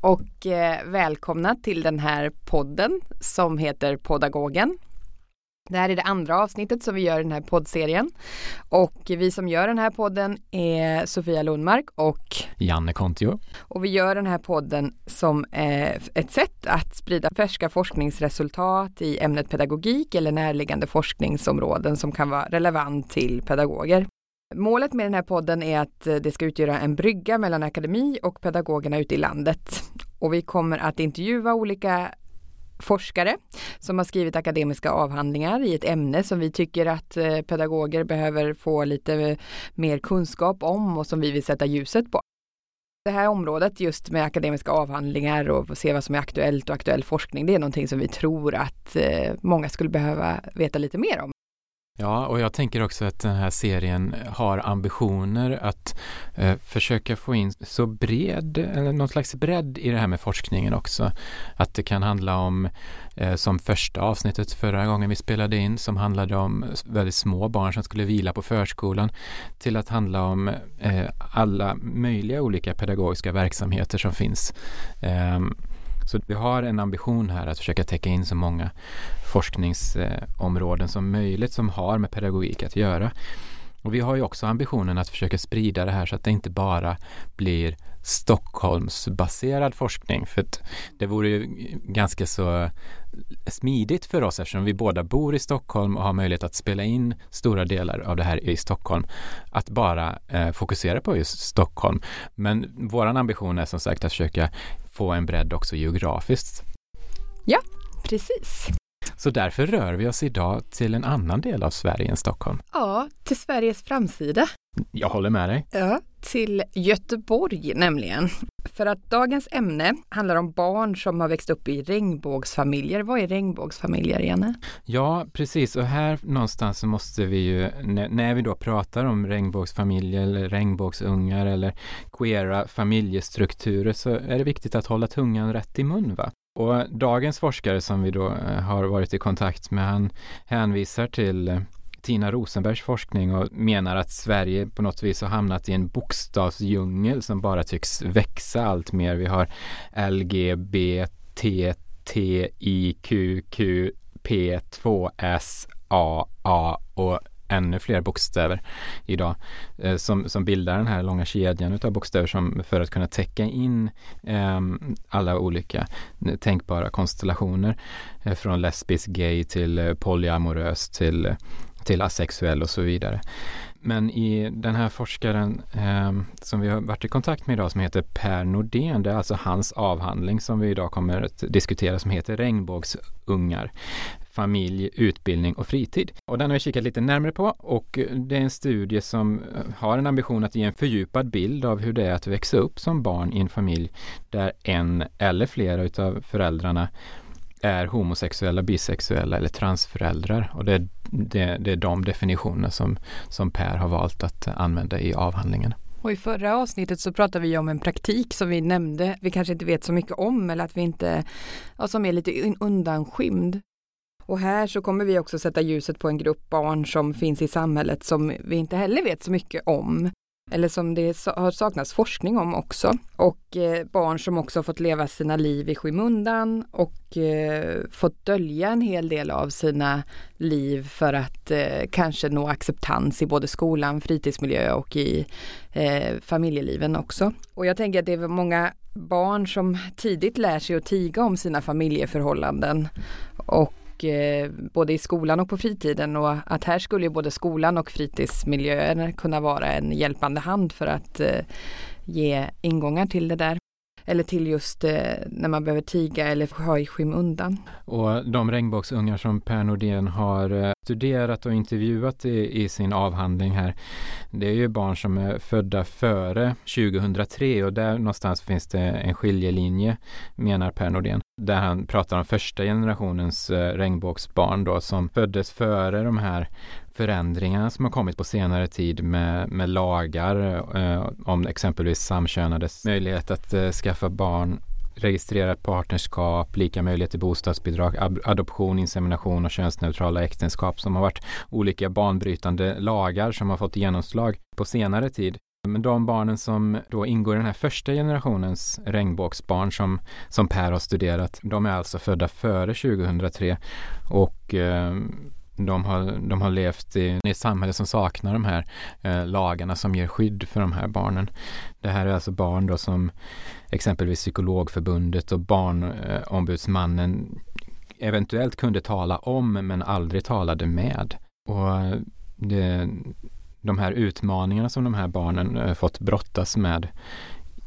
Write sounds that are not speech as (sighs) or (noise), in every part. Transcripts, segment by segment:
och eh, välkomna till den här podden som heter Podagogen. Det här är det andra avsnittet som vi gör i den här poddserien. Och vi som gör den här podden är Sofia Lundmark och Janne Kontio. Och vi gör den här podden som eh, ett sätt att sprida färska forskningsresultat i ämnet pedagogik eller närliggande forskningsområden som kan vara relevant till pedagoger. Målet med den här podden är att eh, det ska utgöra en brygga mellan akademi och pedagogerna ute i landet. Och vi kommer att intervjua olika forskare som har skrivit akademiska avhandlingar i ett ämne som vi tycker att eh, pedagoger behöver få lite eh, mer kunskap om och som vi vill sätta ljuset på. Det här området just med akademiska avhandlingar och se vad som är aktuellt och aktuell forskning, det är någonting som vi tror att många skulle behöva veta lite mer om. Ja, och jag tänker också att den här serien har ambitioner att eh, försöka få in så bred, eller någon slags bredd i det här med forskningen också. Att det kan handla om, eh, som första avsnittet förra gången vi spelade in, som handlade om väldigt små barn som skulle vila på förskolan, till att handla om eh, alla möjliga olika pedagogiska verksamheter som finns. Ehm, så vi har en ambition här att försöka täcka in så många forskningsområden som möjligt som har med pedagogik att göra. Och vi har ju också ambitionen att försöka sprida det här så att det inte bara blir Stockholmsbaserad forskning. För det vore ju ganska så smidigt för oss eftersom vi båda bor i Stockholm och har möjlighet att spela in stora delar av det här i Stockholm. Att bara eh, fokusera på just Stockholm. Men våran ambition är som sagt att försöka få en bredd också geografiskt. Ja, precis. Så därför rör vi oss idag till en annan del av Sverige än Stockholm. Ja, till Sveriges framsida. Jag håller med dig. Ja, till Göteborg nämligen. För att dagens ämne handlar om barn som har växt upp i regnbågsfamiljer. Vad är regnbågsfamiljer, Janne? Ja, precis. Och här någonstans måste vi ju, när vi då pratar om regnbågsfamiljer eller regnbågsungar eller queera familjestrukturer så är det viktigt att hålla tungan rätt i mun. Va? Och dagens forskare som vi då eh, har varit i kontakt med, han hänvisar till eh, Tina Rosenbergs forskning och menar att Sverige på något vis har hamnat i en bokstavsdjungel som bara tycks växa allt mer. Vi har LGBT, T, I, Q, Q, P, 2, S, A, A och ännu fler bokstäver idag eh, som, som bildar den här långa kedjan utav bokstäver som för att kunna täcka in eh, alla olika tänkbara konstellationer eh, från lesbisk, gay till eh, polyamorös till, eh, till asexuell och så vidare. Men i den här forskaren eh, som vi har varit i kontakt med idag som heter Per Nordén, det är alltså hans avhandling som vi idag kommer att diskutera som heter Regnbågsungar familj, utbildning och fritid. Och den har vi kikat lite närmare på och eh, det är en studie som eh, har en ambition att ge en fördjupad bild av hur det är att växa upp som barn i en familj där en eller flera utav föräldrarna är homosexuella, bisexuella eller transföräldrar. Och det är, det, det är de definitioner som, som Per har valt att använda i avhandlingen. Och i förra avsnittet så pratade vi om en praktik som vi nämnde, vi kanske inte vet så mycket om eller att vi inte, ja, som är lite undanskymd. Och här så kommer vi också sätta ljuset på en grupp barn som finns i samhället som vi inte heller vet så mycket om. Eller som det har saknats forskning om också. Och eh, barn som också fått leva sina liv i skymundan och eh, fått dölja en hel del av sina liv för att eh, kanske nå acceptans i både skolan, fritidsmiljö och i eh, familjeliven också. Och jag tänker att det är många barn som tidigt lär sig att tiga om sina familjeförhållanden och eh, både i skolan och på fritiden. Och att här skulle ju både skolan och fritidsmiljöer kunna vara en hjälpande hand för att eh, ge ingångar till det där. Eller till just eh, när man behöver tiga eller ha i skymundan. Och de regnbågsungar som Per Nordén har eh, studerat och intervjuat i, i, sin avhandling här, det är ju barn som är födda före 2003 och där någonstans finns det en skiljelinje, menar Per Nordén, där han pratar om första generationens eh, regnbågsbarn då som föddes före de här förändringarna som har kommit på senare tid med, med lagar eh, om exempelvis samkönades möjlighet att eh, skaffa barn registrerat partnerskap, lika möjlighet till bostadsbidrag, adoption, insemination och könsneutrala äktenskap som har varit olika banbrytande lagar som har fått genomslag på senare tid. Men de barnen som då ingår i den här första generationens regnbågsbarn som, som Per har studerat, de är alltså födda före 2003 och eh, de har, de har levt i, i ett samhälle som saknar de här eh, lagarna som ger skydd för de här barnen. Det här är alltså barn då som exempelvis Psykologförbundet och Barnombudsmannen eh, eventuellt kunde tala om men aldrig talade med. Och eh, det, de här utmaningarna som de här barnen eh, fått brottas med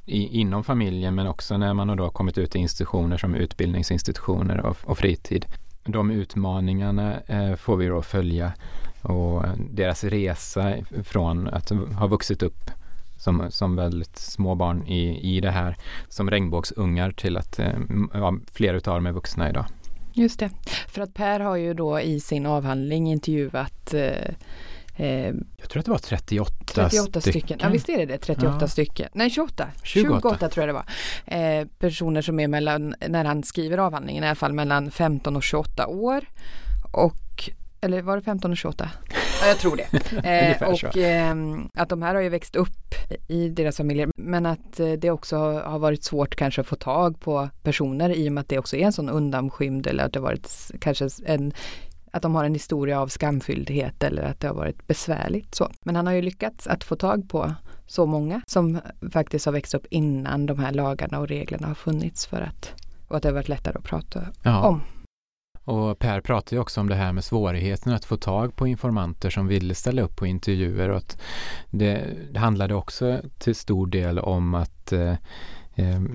i, inom familjen men också när man har då kommit ut i institutioner som utbildningsinstitutioner och, och fritid. De utmaningarna eh, får vi då följa och eh, deras resa från att ha vuxit upp som, som väldigt små barn i, i det här som regnbågsungar till att eh, ja, flera utav dem är vuxna idag. Just det, för att Per har ju då i sin avhandling intervjuat Eh, jag tror att det var 38, 38 stycken. stycken. Ja visst är det det, 38 ja. stycken. Nej 28, 28, 28 tror jag det var. Eh, personer som är mellan, när han skriver avhandlingen i alla fall mellan 15 och 28 år. Och, eller var det 15 och 28? Ja, jag tror det. (laughs) Eh, och eh, att de här har ju växt upp i deras familjer men att eh, det också har varit svårt kanske att få tag på personer i och med att det också är en sån undanskymd eller att det varit kanske en att de har en historia av skamfylldhet eller att det har varit besvärligt. Så. Men han har ju lyckats att få tag på så många som faktiskt har växt upp innan de här lagarna och reglerna har funnits för att, och att det har varit lättare att prata ja. om. Och Per pratar ju också om det här med svårigheten att få tag på informanter som ville ställa upp på intervjuer och att det, handlade också till stor del om att Eh,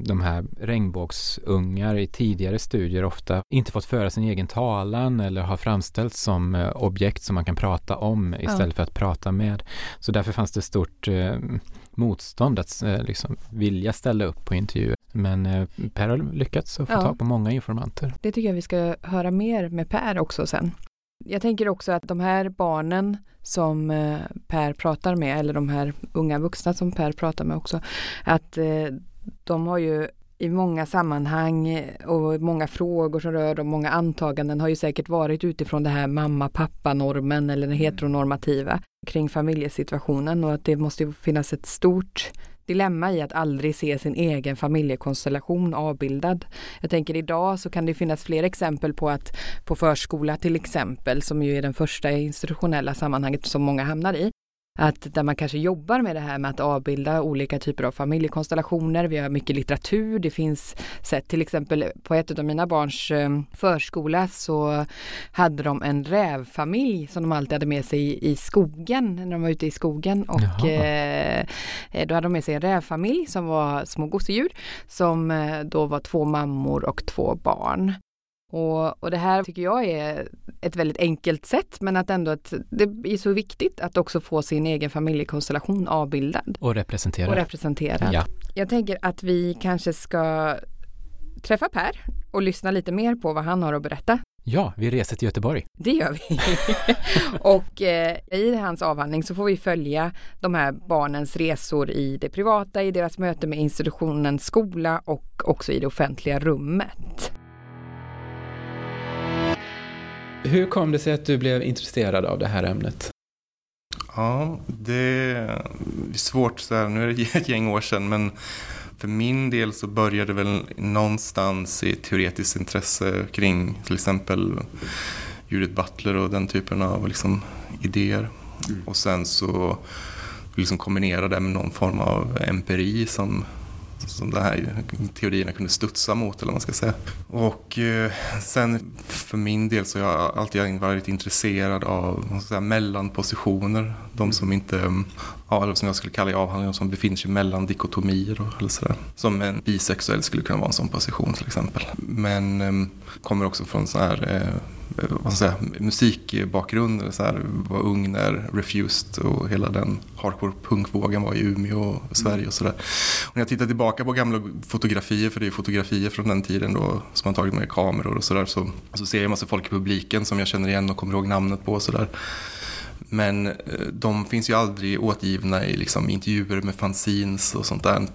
de här regnbågsungar i tidigare studier ofta inte fått föra sin egen talan eller har framställts som eh, objekt som man kan prata om istället ja. för att prata med. Så därför fanns det stort eh, motstånd att liksom vilja ställa upp på intervjuer. Men Per har lyckats att få ja. tag på många informanter. Det tycker jag vi ska höra mer med Per också sen. Jag tänker också att de här barnen som Per pratar med, eller de här unga vuxna som Per pratar med också, att de har ju i många sammanhang och många frågor som rör dem, många antaganden har ju säkert varit utifrån det här mamma-pappa-normen eller den mm. heteronormativa kring familjesituationen och att det måste finnas ett stort dilemma i att aldrig se sin egen familjekonstellation avbildad. Jag tänker idag så kan det finnas fler exempel på att på förskola till exempel, som ju är den första institutionella sammanhanget som många hamnar i, att där man kanske jobbar med det här med att avbilda olika typer av familjekonstellationer. Vi har mycket litteratur. Det finns sätt till exempel på ett av mina barns eh, förskola så hade de en rävfamilj som de alltid hade med sig i, skogen när de var ute i skogen och eh, då hade de med sig en rävfamilj som var små gosedjur som eh, då var två mammor och två barn. Och, och det här tycker jag är ett väldigt enkelt sätt men att ändå att det är så viktigt att också få sin egen familjekonstellation avbildad. Och representerad. Och representerad. Ja. Jag tänker att vi kanske ska träffa Per och lyssna lite mer på vad han har att berätta. Ja, vi reser till Göteborg. Det gör vi. (laughs) och eh, i hans avhandling så får vi följa de här barnens resor i det privata, i deras möte med institutionen skola och också i det offentliga rummet. Hur kom det sig att du blev intresserad av det här ämnet? Ja, det är svårt så här, nu är det ett gäng år sedan, men för min del så började det väl någonstans i teoretiskt intresse kring till exempel Judith Butler och den typen av liksom, idéer. Mm. Och sen så liksom kombinera det med någon form av empiri som som de här teorierna kunde studsa mot eller vad man ska säga. Och eh, sen för min del så har jag alltid varit intresserad av säga, mellanpositioner. De som inte, ja, eller som jag skulle kalla i avhandlingen, som befinner sig mellan dikotomier och, eller sådär. Som en bisexuell skulle kunna vara en sån position till exempel. Men eh, kommer också från sån här Eh, vad ska jag säga, musikbakgrund. Så här, var ung när Refused och hela den hardcore punkvågen var i Umeå och Sverige och sådär. Och när jag tittar tillbaka på gamla fotografier, för det är fotografier från den tiden då som man tagit med kameror och sådär, så, så ser jag en massa folk i publiken som jag känner igen och kommer ihåg namnet på och sådär. Men eh, de finns ju aldrig återgivna i liksom, intervjuer med fanzines och sånt där.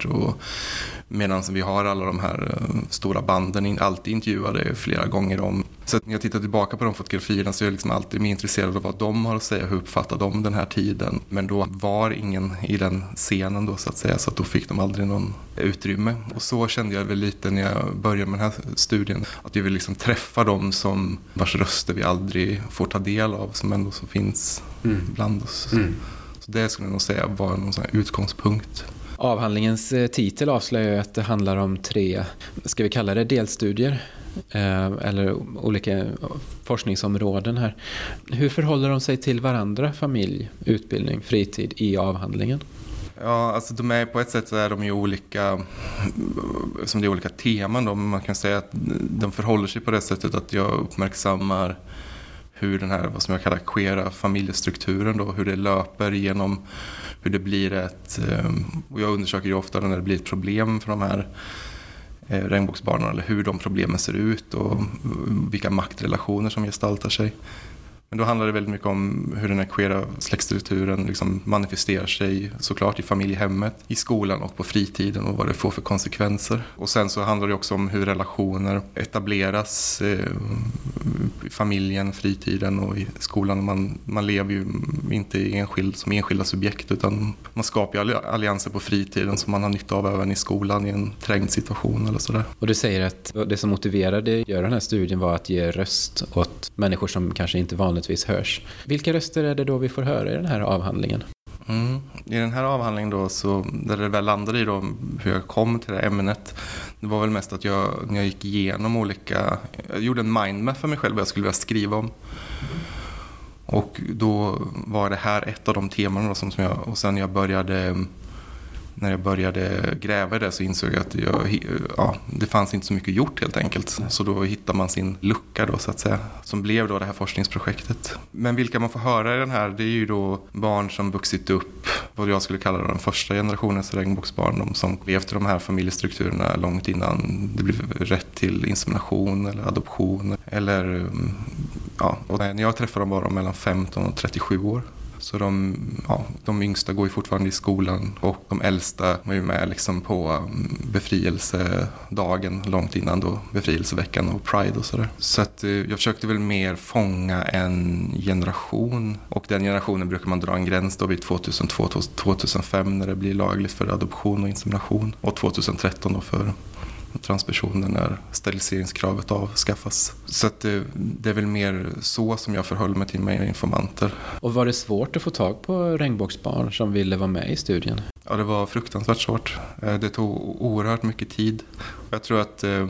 Medan vi har alla de här eh, stora banden alltid intervjuade flera gånger om Så att när jag tittar tillbaka på de fotografierna så är jag liksom alltid mer intresserad av vad de har att säga, hur uppfattar de den här tiden. Men då var ingen i den scenen då så att säga, så att då fick de aldrig någon utrymme. Och så kände jag väl lite när jag började med den här studien, att jag vill liksom träffa dem som vars röster vi aldrig får ta del av, som ändå så finns mm. bland oss. Mm. Så det skulle jag nog säga var någon sån utgångspunkt. Avhandlingens eh, titel avslöjar att det handlar om tre, ska vi kalla det delstudier? Eh, eller olika forskningsområden här. Hur förhåller de sig till varandra, familj, utbildning, fritid i avhandlingen? Ja, alltså de är på ett sätt så är de ju olika, som det är olika teman då, men man kan säga att de förhåller sig på det sättet att jag uppmärksammar hur den här, vad som jag kallar queera familjestrukturen då, hur det löper genom hur det blir ett, eh, och jag undersöker ju ofta när det blir ett problem för de här Eh, regnbågsbarnen eller hur de problemen ser ut och mm, vilka maktrelationer som gestaltar sig. Men då handlar det väldigt mycket om hur den här queera släktstrukturen liksom manifesterar sig såklart i familjehemmet, i skolan och på fritiden och vad det får för konsekvenser. Och sen så handlar det också om hur relationer etableras eh, i familjen, fritiden och i skolan. Man, man lever ju inte enskild, som enskilda subjekt utan man skapar allianser på fritiden som man har nytta av även i skolan i en trängd situation eller sådär. Och du säger att det som motiverade att göra den här studien var att ge röst åt människor som kanske inte vanligt vanligtvis hörs. Vilka röster är det då vi får höra i den här avhandlingen? Mm. I den här avhandlingen då, så, där det väl landade i då, hur jag kom till det här ämnet, det var väl mest att jag, när jag gick igenom olika, jag gjorde en mindmap för mig själv vad jag skulle vilja skriva om. Och då var det här ett av de teman då, som, som jag, och sen jag började när jag började gräva i det så insåg jag att jag, ja, det fanns inte så mycket gjort helt enkelt. Så då hittar man sin lucka då så att säga. Som blev då det här forskningsprojektet. Men vilka man får höra i den här det är ju då barn som vuxit upp, vad jag skulle kalla den första generationens regnbågsbarn. De som levt i de här familjestrukturerna långt innan det blev rätt till insemination eller adoption. Eller, mm, ja, och när jag träffade dem var de mellan 15 och 37 år. Så de, ja, de yngsta går ju fortfarande i skolan och de äldsta var ju med liksom på mm, befrielsedagen långt innan då befrielseveckan och Pride och sådär. Så att eh, jag försökte väl mer fånga en generation och den generationen brukar man dra en gräns då vid 2002-2005 när det blir lagligt för adoption och insemination och 2013 då för transpersoner när steriliseringskravet avskaffas. Så att det, det, är väl mer så som jag förhöll mig till mina informanter. Och var det svårt att få tag på regnbågsbarn som ville vara med i studien? Ja, det var fruktansvärt svårt. Eh, det tog oerhört mycket tid. Jag tror att eh,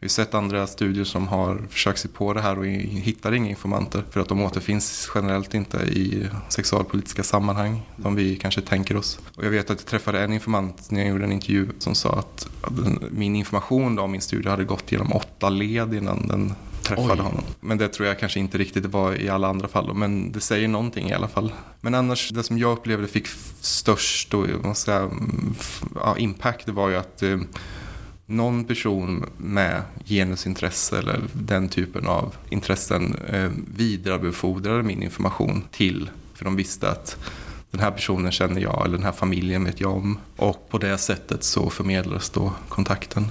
vi har sett andra studier som har försökt sig på det här och hittar inga informanter för att de återfinns generellt inte i sexualpolitiska sammanhang som vi kanske tänker oss. Och jag vet att jag träffade en informant när jag gjorde en intervju som sa att min information om min studie hade gått genom åtta led innan den träffade Oj. honom. Men det tror jag kanske inte riktigt var i alla andra fall. Men det säger någonting i alla fall. Men annars, det som jag upplevde fick störst och, säga, impact var ju att eh, någon person med genusintresse eller den typen av intressen eh, vidarebefordrade min information till. För de visste att den här personen känner jag eller den här familjen vet jag om. Och på det sättet så förmedlades då kontakten.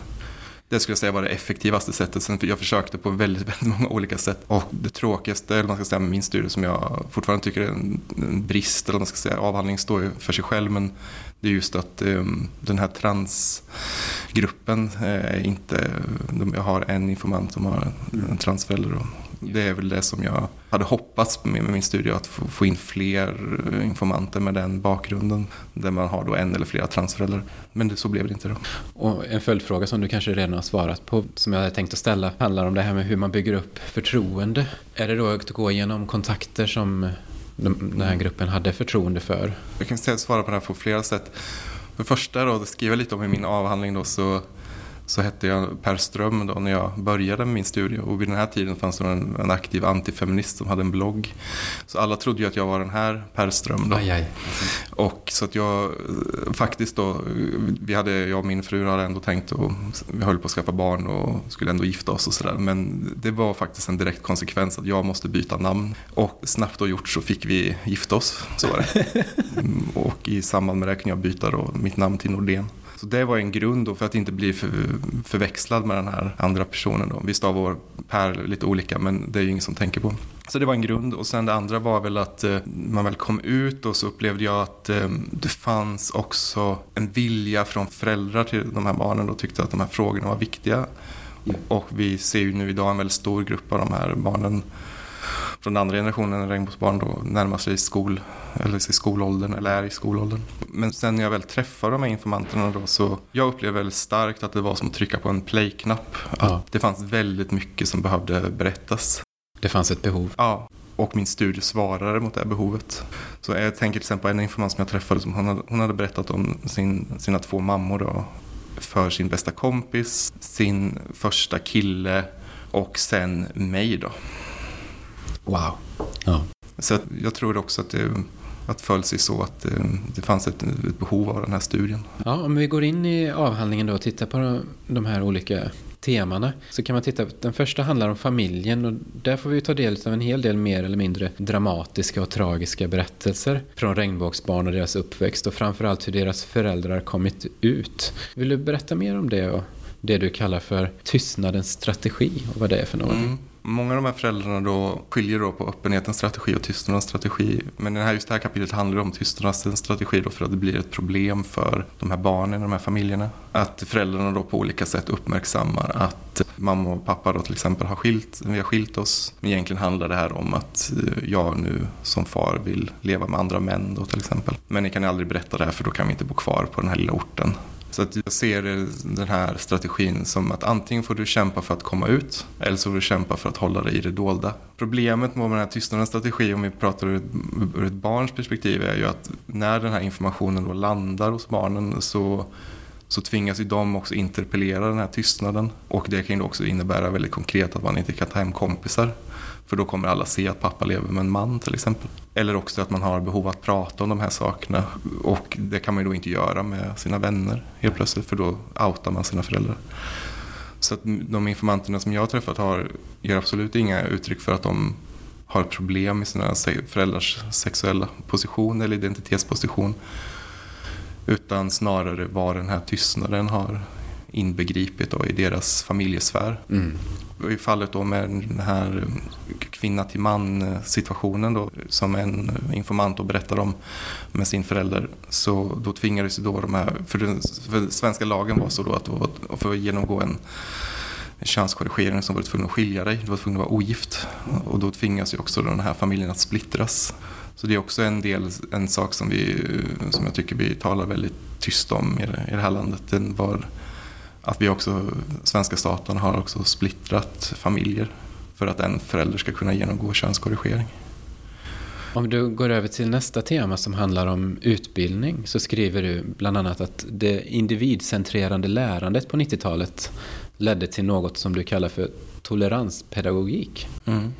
Det skulle jag säga var det effektivaste sättet. Sen jag försökte på väldigt, (laughs) väldigt många olika sätt. Och det tråkigaste, eller man ska säga med min studie som jag fortfarande tycker är en, brist, eller man ska säga avhandling står ju för sig själv. Men det är just att um, den här transgruppen eh, är inte, jag har en informant som har en transförälder. Det är väl det som jag hade hoppats med, med min studie, att få, få, in fler informanter med den bakgrunden. Där man har då en eller flera transföräldrar. Men det, så blev det inte då. Och en följdfråga som du kanske redan har svarat på, som jag hade tänkt att ställa, handlar om det här med hur man bygger upp förtroende. Är det då att gå igenom kontakter som den här gruppen hade förtroende för? Jag kan svara på det här på flera sätt. För första då, jag lite om i min avhandling då, så så hette jag Per Ström då när jag började med min studie. Och vid den här tiden fanns det en, en aktiv antifeminist som hade en blogg. Så alla trodde ju att jag var den här Per Ström. Då. Aj, aj. Och så att jag faktiskt då, vi hade, jag och min fru hade ändå tänkt och vi höll på att skaffa barn och skulle ändå gifta oss och sådär. Men det var faktiskt en direkt konsekvens att jag måste byta namn. Och snabbt och gjort så fick vi gifta oss. Så var det. (laughs) och i samband med det kunde jag byta då mitt namn till Nordén. Så det var en grund då för att inte bli för, förväxlad med den här andra personen. Då. Vi stavar Per lite olika men det är ju ingen som tänker på. Så det var en grund och sen det andra var väl att eh, man väl kom ut och så upplevde jag att eh, det fanns också en vilja från föräldrar till de här barnen och tyckte att de här frågorna var viktiga. Och vi ser ju nu idag en väldigt stor grupp av de här barnen från andra generationen regnbågsbarn då närmar sig skol, eller i skolåldern eller är i skolåldern. Men sen när jag väl träffar de här informanterna då så jag upplevde väldigt starkt att det var som att trycka på en play-knapp. Ja. Det fanns väldigt mycket som behövde berättas. Det fanns ett behov. Ja, och min studie svarade mot det här behovet. Så jag tänker till exempel på en informant som jag träffade som hon hade, hon hade berättat om sin, sina två mammor då för sin bästa kompis, sin första kille och sen mig då. Wow. Ja. Så jag tror också att det att föll sig så att det, det fanns ett, ett, behov av den här studien. Ja, om vi går in i avhandlingen då och tittar på de här olika temana så kan man titta, den första handlar om familjen och där får vi ta del av en hel del mer eller mindre dramatiska och tragiska berättelser från regnbågsbarn och deras uppväxt och framförallt hur deras föräldrar kommit ut. Vill du berätta mer om det och det du kallar för tystnadens strategi och vad det är för något? Mm. Många av de här föräldrarna då skiljer då på öppenhetens strategi och tystnadens strategi. Men det här, just det här kapitlet handlar om tystnadens strategi då för att det blir ett problem för de här barnen, de här familjerna. Att föräldrarna då på olika sätt uppmärksammar att mamma och pappa då till exempel har skilt, vi har skilt oss. Men egentligen handlar det här om att eh, jag nu som far vill leva med andra män då till exempel. Men ni kan aldrig berätta det här för då kan vi inte bo kvar på den här lilla orten. Så att jag ser den här strategin som att antingen får du kämpa för att komma ut eller så får du kämpa för att hålla dig i det dolda. Problemet med den här tystnadens strategi om vi pratar ur ett, ur ett barns perspektiv är ju att när den här informationen då landar hos barnen så så tvingas ju de också interpellera den här tystnaden. Och det kan ju också innebära väldigt konkret att man inte kan ta hem kompisar. För då kommer alla se att pappa lever med en man till exempel. Eller också att man har behov att prata om de här sakerna. Och det kan man ju då inte göra med sina vänner helt plötsligt. För då outar man sina föräldrar. Så att de informanterna som jag har träffat har, ger absolut inga uttryck för att de har problem med sina föräldrars sexuella position eller identitetsposition. Utan snarare vad den här tystnaden har inbegripit då i deras familjesfär. Mm. I fallet då med den här kvinna till man eh, situationen då som en informant då berättar om med sin förälder så då tvingades då de här, för den för svenska lagen var så då att för att genomgå en könskorrigering som var tvungen att skilja dig, du var tvungen att vara ogift och då tvingas ju också den här familjen att splittras. Så det är också en del, en sak som, vi, eh, som jag tycker vi talar väldigt tyst om i det, i det här landet. Den var att vi också, svenska staten har också splittrat familjer för att en förälder ska kunna genomgå könskorrigering. Om du går över till nästa tema som handlar om utbildning så skriver du bland annat att det individcentrerande lärandet på 90-talet ledde till något som du kallar för toleranspedagogik. Mm.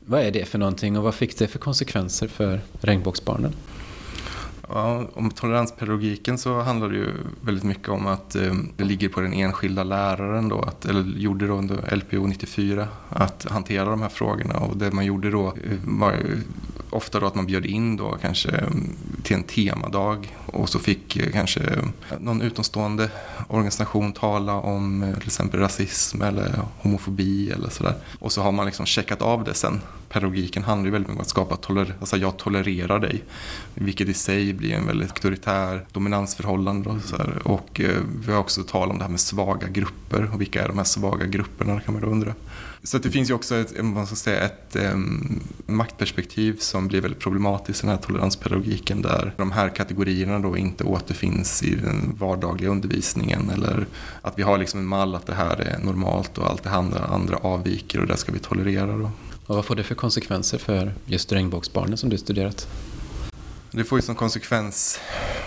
Vad är det för någonting och vad fick det för konsekvenser för regnbågsbarnen? Ja, om toleranspedagogiken så handlar det ju väldigt mycket om att eh, det ligger på den enskilda läraren då, att, eller gjorde då under LPO 94, att hantera de här frågorna. Och det man gjorde då eh, var ofta då att man bjöd in då kanske mm, till en temadag och så fick eh, kanske någon utomstående organisation tala om eh, till exempel rasism eller homofobi eller sådär. Och så har man liksom checkat av det sen. Pedagogiken handlar ju väldigt mycket om att skapa toler alltså jag tolererar dig. Vilket i sig blir en väldigt auktoritär dominansförhållande. Och, så här. Och eh, vi har också talat om det här med svaga grupper och vilka är de här svaga grupperna kan man då undra. Så det finns ju också ett, man ska säga, ett um, maktperspektiv som blir väldigt problematiskt i den här toleranspedagogiken där de här kategorierna då inte återfinns i den vardagliga undervisningen eller att vi har liksom en mall att det här är normalt och allt det andra, andra avviker och det ska vi tolerera. Då. Och vad får det för konsekvenser för just regnbågsbarnen som du studerat? Det får ju som konsekvens,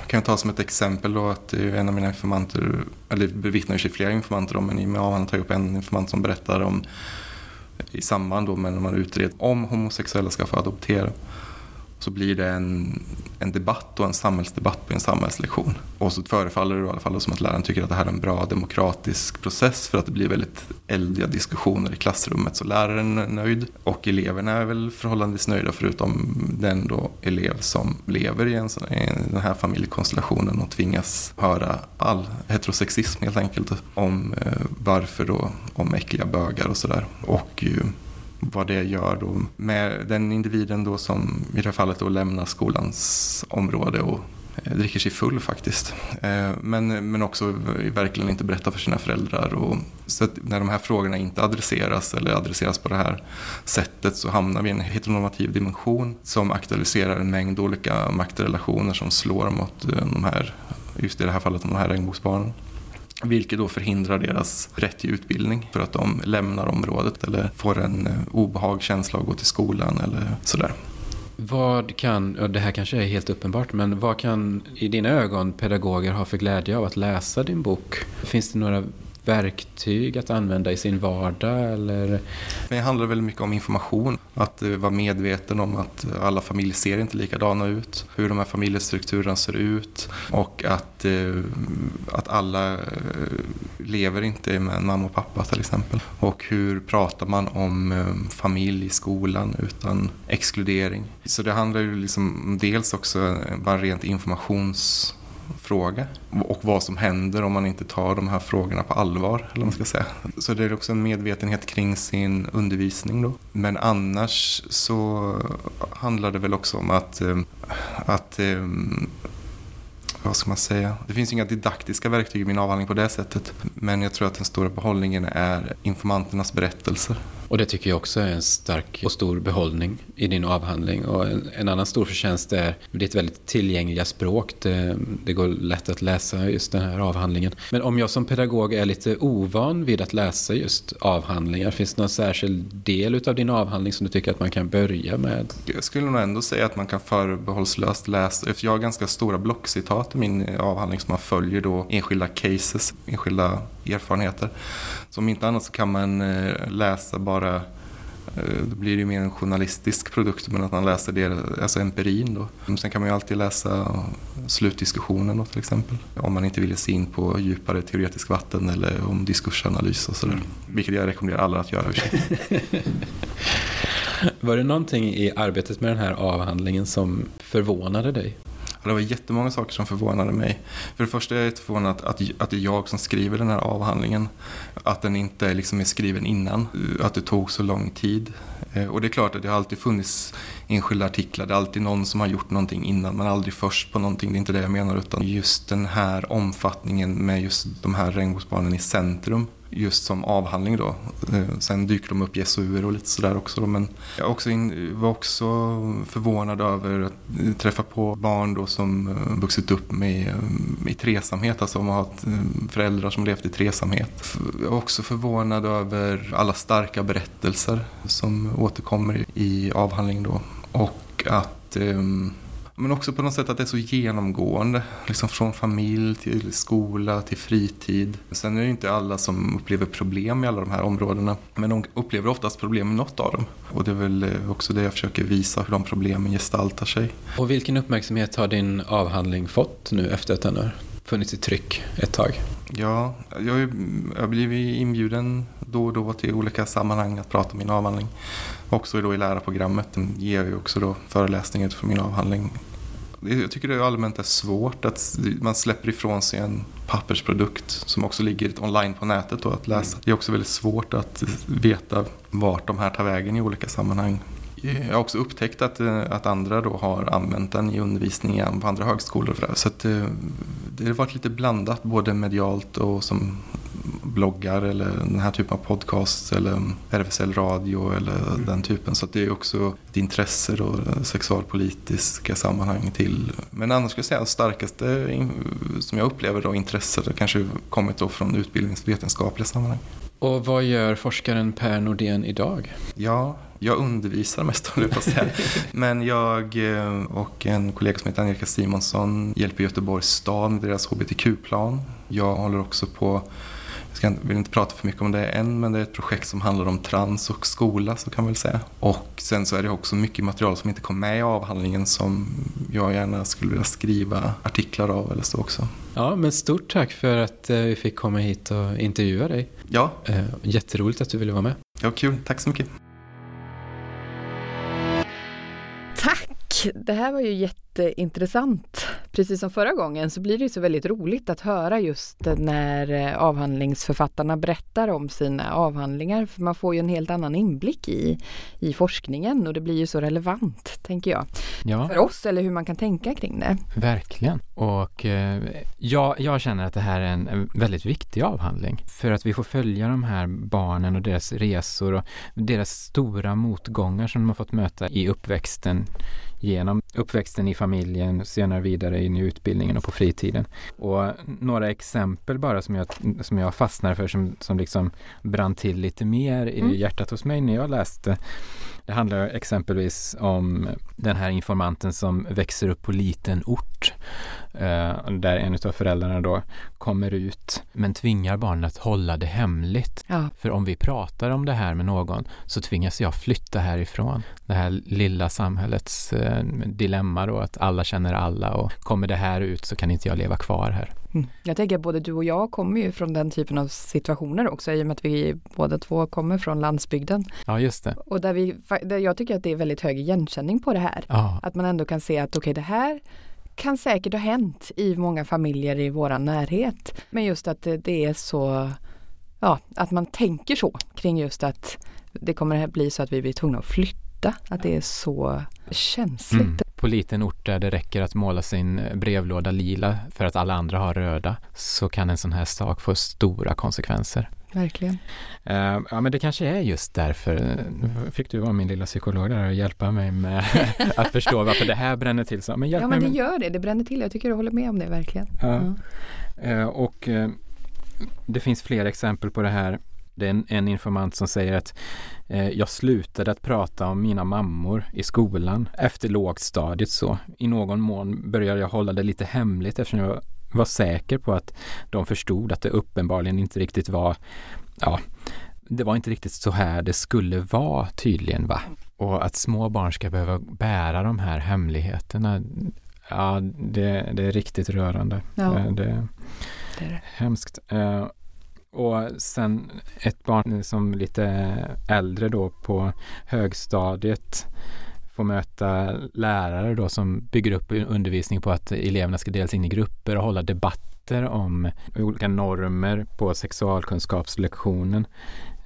kan jag ta som ett exempel då att en av mina informanter, eller bevittnar sig flera informanter om, men i med tar jag upp en informant som berättar om i samband då med när man utreder om homosexuella ska få adoptera så blir det en en debatt och en samhällsdebatt på en samhällslektion. Och så förefaller det i alla fall som att läraren tycker att det här är en bra demokratisk process för att det blir väldigt eldiga diskussioner i klassrummet. Så läraren är nöjd och eleverna är väl förhållandevis nöjda förutom den då elev som lever i, en, i den här familjekonstellationen och tvingas höra all heterosexism helt enkelt om eh, varför då, om äckliga bögar och sådär. Och eh, vad det gör då med den individen då som i det här fallet då lämnar skolans område och eh, dricker sig full faktiskt. Eh, men, men också verkligen inte berättar för sina föräldrar. Och, så när de här frågorna inte adresseras eller adresseras på det här sättet så hamnar vi i en heteronormativ dimension som aktualiserar en mängd olika maktrelationer som slår mot eh, de här, just i det här fallet de här regnbågsbarnen. Vilket då förhindrar deras rätt till utbildning för att de lämnar området eller får en eh, obehagskänsla att gå till skolan eller sådär. Vad kan, och det här kanske är helt uppenbart, men vad kan i dina ögon pedagoger ha för glädje av att läsa din bok? Finns det några verktyg att använda i sin vardag? Eller? Det handlar väldigt mycket om information. Att eh, vara medveten om att eh, alla familjer ser inte likadana ut. Hur de här familjestrukturerna ser ut. Och att, eh, att alla lever inte med en mamma och pappa till exempel. Och hur pratar man om familj i skolan utan exkludering. Så det handlar ju liksom dels också bara rent informations fråga och vad som händer om man inte tar de här frågorna på allvar. Eller man ska säga. Så det är också en medvetenhet kring sin undervisning. Då. Men annars så handlar det väl också om att, eh, att eh, vad ska man säga? Det finns inga didaktiska verktyg i min avhandling på det sättet. Men jag tror att den stora behållningen är informanternas berättelser. Och det tycker jag också är en stark och stor behållning i din avhandling. Och en, en annan stor förtjänst är ditt väldigt tillgängliga språk. Det, det, går lätt att läsa just den här avhandlingen. Men om jag som pedagog är lite ovan vid att läsa just avhandlingar, finns det någon särskild del av din avhandling som du tycker att man kan börja med? Jag skulle nog ändå säga att man kan förbehållslöst läsa, jag har ganska stora blockcitat i min avhandling som man följer då enskilda cases, enskilda erfarenheter. Så om inte annat så kan man eh, läsa bara eh, då blir det mer en journalistisk produkt men att man läser det, alltså empirin då. Sen kan man ju alltid läsa slutdiskussionen då till exempel. Om man inte vill sig in på djupare teoretisk vatten eller om diskursanalys och sådär. Mm. Vilket jag rekommenderar alla att göra. (laughs) Var det någonting i arbetet med den här avhandlingen som förvånade dig? Det var jättemånga saker som förvånade mig. För det första är jag förvånad att, att, att det är jag som skriver den här avhandlingen. Att den inte liksom är skriven innan. Att det tog så lång tid. Eh, och det är klart att det har alltid funnits enskilda artiklar. Det är alltid någon som har gjort någonting innan. Man är aldrig först på någonting. Det är inte det jag menar. Utan just den här omfattningen med just de här regnbågsbarnen i centrum just som avhandling då. Eh, sen dyker de upp i SOUer och lite sådär också. Då. Men jag också in, var också förvånad över att träffa på barn då som eh, vuxit upp med, eh, i tresamhet, alltså om har haft föräldrar som levt i tresamhet. Jag var också förvånad över alla starka berättelser som återkommer i avhandling då. Och att ehm, men också på något sätt att det är så genomgående. Liksom från familj till skola till fritid. Sen är det inte alla som upplever problem i alla de här områdena. Men de upplever oftast problem med något av dem. Och det är väl eh, också det jag försöker visa, hur de problemen gestaltar sig. Och vilken uppmärksamhet har din avhandling fått nu efter att den har funnits i tryck ett tag? Ja, jag har blivit inbjuden då och då till olika sammanhang att prata om min avhandling. Också då i lärarprogrammet ger jag ju också då föreläsningar för min avhandling. Jag tycker det allmänt är svårt att man släpper ifrån sig en pappersprodukt som också ligger online på nätet då att läsa. Det är också väldigt svårt att veta vart de här tar vägen i olika sammanhang. Jag har också upptäckt att, att andra då har använt den i undervisningen på andra högskolor. Så att det, eh, det har varit lite blandat både medialt och som bloggar eller den här typen av podcast eller RFSL radio eller mm. den typen. Så det är också ett intresse då, sexualpolitiska sammanhang till. Men annars skulle jag säga att starkaste som jag upplever då intresset har kanske kommit då från utbildningsvetenskapliga sammanhang. Och vad gör forskaren Per Nordén idag? Ja, jag undervisar mest om det säga. (laughs) Men jag eh, och en kollega som heter Angelika Simonsson hjälper Göteborgs stad med deras hbtq-plan. Jag håller också på jag vill inte prata för mycket om det än, men det är ett projekt som handlar om trans och skola, så kan man väl säga. Och sen så är det också mycket material som inte kom med i avhandlingen som jag gärna skulle vilja skriva artiklar av eller så också. Ja, men stort tack för att eh, vi fick komma hit och intervjua dig. Ja. Eh, jätteroligt att du ville vara med. Ja, kul. Tack så mycket. Tack! Det här var ju jätteintressant precis som förra gången så blir det så väldigt roligt att höra just när eh, avhandlingsförfattarna berättar om sina avhandlingar. För man får ju en helt annan inblick i, i forskningen och det blir ju så relevant, tänker jag. Ja. För oss eller hur man kan tänka kring det. Verkligen. Och eh, jag, jag känner att det här är en väldigt viktig avhandling. För att vi får följa de här barnen och deras resor och deras stora motgångar som de har fått möta i uppväxten genom uppväxten i familjen, senare vidare in i utbildningen och på fritiden. Och några exempel bara som jag, som jag fastnar för som, som liksom brann till lite mer i mm. hjärtat hos mig när jag läste. Det handlar exempelvis om den här informanten som växer upp på liten ort eh, där en av föräldrarna då kommer ut men tvingar barnet att hålla det hemligt. Ja. För om vi pratar om det här med någon så tvingas jag flytta härifrån. Det här lilla samhällets eh, dilemma då att alla känner alla och kommer det här ut så kan inte jag leva kvar här. Mm. Jag tänker att både du och jag kommer ju från den typen av situationer också i och med att vi båda två kommer från landsbygden. Ja, just det. Och där vi, där jag tycker att det är väldigt hög igenkänning på det här. Ja. Att man ändå kan se att okej, okay, det här kan säkert ha hänt i många familjer i våran närhet. Men just att det är så, ja, att man tänker så kring just att det kommer att bli så att vi blir tvungna att flytta. Att det är så känsligt. Mm. På liten ort där det räcker att måla sin brevlåda lila för att alla andra har röda så kan en sån här sak få stora konsekvenser. Verkligen. Uh, ja men det kanske är just därför. Nu fick du vara min lilla psykolog där och hjälpa mig med (laughs) att förstå varför det här bränner till. Så, men hjälp ja men det med... gör det, det bränner till. Jag tycker du håller med om det verkligen. Uh, uh, och eh, det finns fler exempel på det här. Det är en, en informant som säger att eh, jag slutade att prata om mina mammor i skolan efter lågstadiet så. I någon mån började jag hålla det lite hemligt eftersom jag var säker på att de förstod att det uppenbarligen inte riktigt var, ja, det var inte riktigt så här det skulle vara tydligen va. Och att små barn ska behöva bära de här hemligheterna, ja det, det är riktigt rörande. Ja. Eh, det, det är det. Hemskt. Och sen ett barn som lite äldre då på högstadiet får möta lärare då som bygger upp undervisning på att eleverna ska delas in i grupper och hålla debatter om olika normer på sexualkunskapslektionen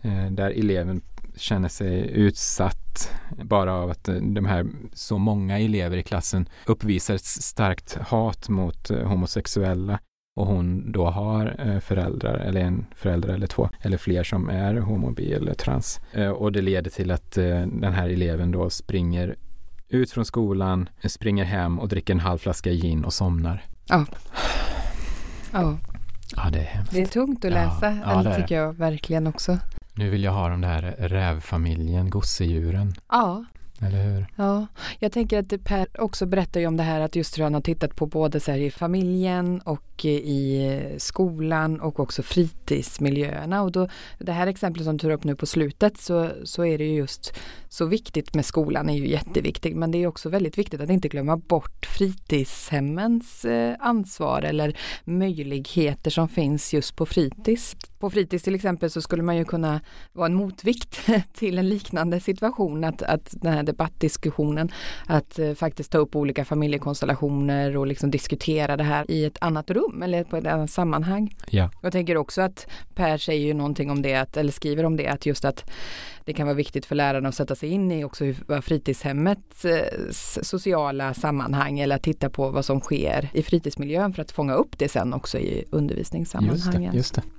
eh, där eleven känner sig utsatt bara av att eh, de här så många elever i klassen uppvisar ett starkt hat mot eh, homosexuella och hon då har eh, föräldrar eller en förälder eller två eller fler som är homobi eller trans. Eh, och det leder till att eh, den här eleven då springer ut från skolan, springer hem och dricker en halv flaska gin och somnar. Ja. (sighs) Ja. Ja, det är hemskt. Det är tungt att läsa, ja, ja, det tycker jag verkligen också. Nu vill jag ha den där rävfamiljen, gosedjuren. Ja, eller hur? Ja, jag tänker att Per också berättar ju om det här att just hur han har tittat på både så i familjen och i skolan och också fritidsmiljöerna. Och då, det här exemplet som du tar upp nu på slutet så, så är det ju just så viktigt med skolan är ju jätteviktigt men det är också väldigt viktigt att inte glömma bort fritidshemmens eh, ansvar eller möjligheter som finns just på fritids. På fritids till exempel så skulle man ju kunna vara en motvikt (laughs) till en liknande situation att, att den här debattdiskussionen att eh, faktiskt ta upp olika familjekonstellationer och liksom diskutera det här i ett annat rum eller på ett annat sammanhang. Ja. Jag tänker också att Per säger ju någonting om det, att, eller skriver om det, att just att det kan vara viktigt för lärarna att sätta sig in i också fritidshemmets eh, sociala sammanhang eller att titta på vad som sker i fritidsmiljön för att fånga upp det sen också i undervisningssammanhangen. Just det, just det.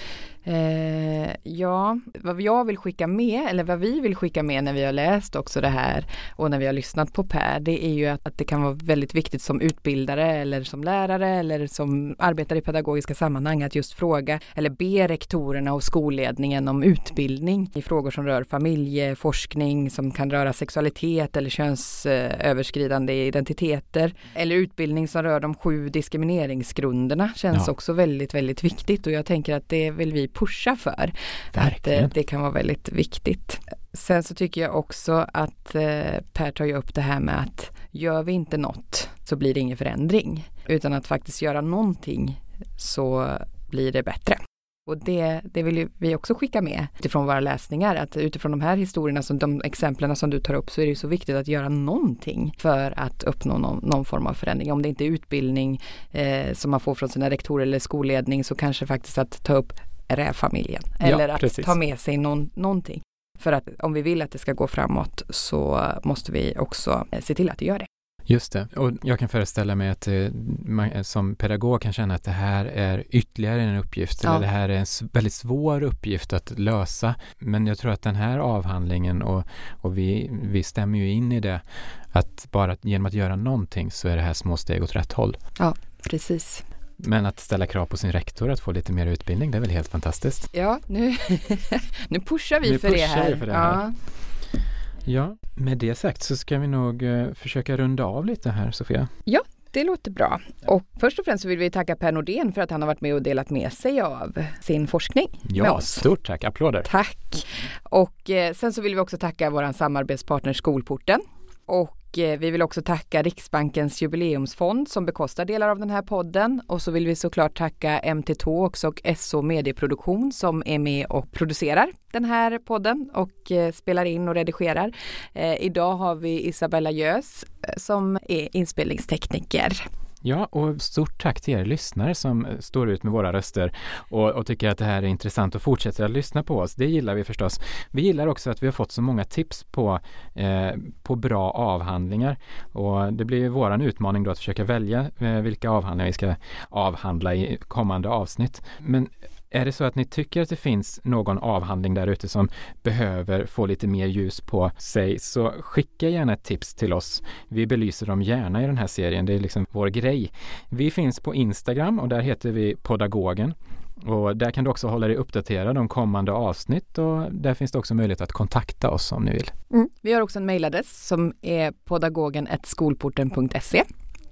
Eh, ja, vad jag vill skicka med, eller vad vi vill skicka med när vi har läst också det här och när vi har lyssnat på Per, det är ju att, att det kan vara väldigt viktigt som utbildare eller som lärare eller som arbetar i pedagogiska sammanhang att just fråga eller be rektorerna och skolledningen om utbildning i frågor som rör familjeforskning, som kan röra sexualitet eller könsöverskridande identiteter eller utbildning som rör de sju diskrimineringsgrunderna känns ja. också väldigt, väldigt viktigt och jag tänker att det vill vi pusha för. Verkligen. Att eh, det kan vara väldigt viktigt. Sen så tycker jag också att eh, Per tar ju upp det här med att gör vi inte något så blir det ingen förändring. Utan att faktiskt göra någonting så blir det bättre. Och det, det vill vi också skicka med utifrån våra läsningar, att utifrån de här historierna, som de exemplen som du tar upp, så är det så viktigt att göra någonting för att uppnå någon, någon form av förändring. Om det inte är utbildning eh, som man får från sina rektorer eller skolledning, så kanske faktiskt att ta upp rävfamiljen. Eller ja, att ta med sig någon, någonting. För att om vi vill att det ska gå framåt så måste vi också se till att det gör det. Just det, och jag kan föreställa mig att eh, man som pedagog kan känna att det här är ytterligare en uppgift, ja. eller det här är en väldigt svår uppgift att lösa. Men jag tror att den här avhandlingen, och, och vi, vi stämmer ju in i det, att bara genom att göra någonting så är det här små steg åt rätt håll. Ja, precis. Men att ställa krav på sin rektor att få lite mer utbildning, det är väl helt fantastiskt? Ja, nu, (laughs) nu pushar vi nu för, pushar det här. för det här. Ja. ja, med det sagt så ska vi nog uh, försöka runda av lite här, Sofia. Ja, det låter bra. Och först och främst så vill vi tacka Per Nordén för att han har varit med och delat med sig av sin forskning ja, med oss. Stort tack, applåder. Tack. Och eh, sen så vill vi också tacka vår samarbetspartner Skolporten och Eh, Eh, vi vill också tacka Riksbankens jubileumsfond som bekostar delar av den här podden. Och så vill vi såklart tacka MT Talks och SO Medieproduktion som är med och producerar den här podden och eh, spelar in och redigerar. Eh, idag har vi Isabella Gös som är inspelningstekniker. Ja, och stort tack till er lyssnare som eh, står ut med våra röster och, och, tycker att det här är intressant och fortsätter att lyssna på oss. Det gillar vi förstås. Vi gillar också att vi har fått så många tips på, eh, på bra avhandlingar och det blir våran utmaning då att försöka välja eh, vilka avhandlingar vi ska avhandla i kommande avsnitt. Men är det så att ni tycker att det finns någon avhandling där ute som behöver få lite mer ljus på sig så skicka gärna ett tips till oss. Vi belyser dem gärna i den här serien. Det är liksom vår grej. Vi finns på Instagram och där heter vi Podagogen. Och där kan du också hålla dig uppdaterad om kommande avsnitt och där finns det också möjlighet att kontakta oss om ni vill. Mm. Vi har också en mejladress som är podagogen.skolporten.se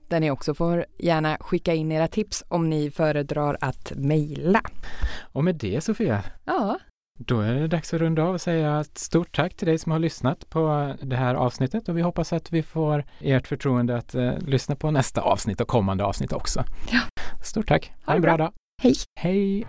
där ni också får gärna skicka in era tips om ni föredrar att mejla. Och med det Sofia, ja. då är det dags att runda av och säga ett stort tack till dig som har lyssnat på det här avsnittet och vi hoppas att vi får ert förtroende att uh, lyssna på nästa avsnitt och kommande avsnitt också. Ja. Stort tack, ha, ha en bra dag. Hej. Hej.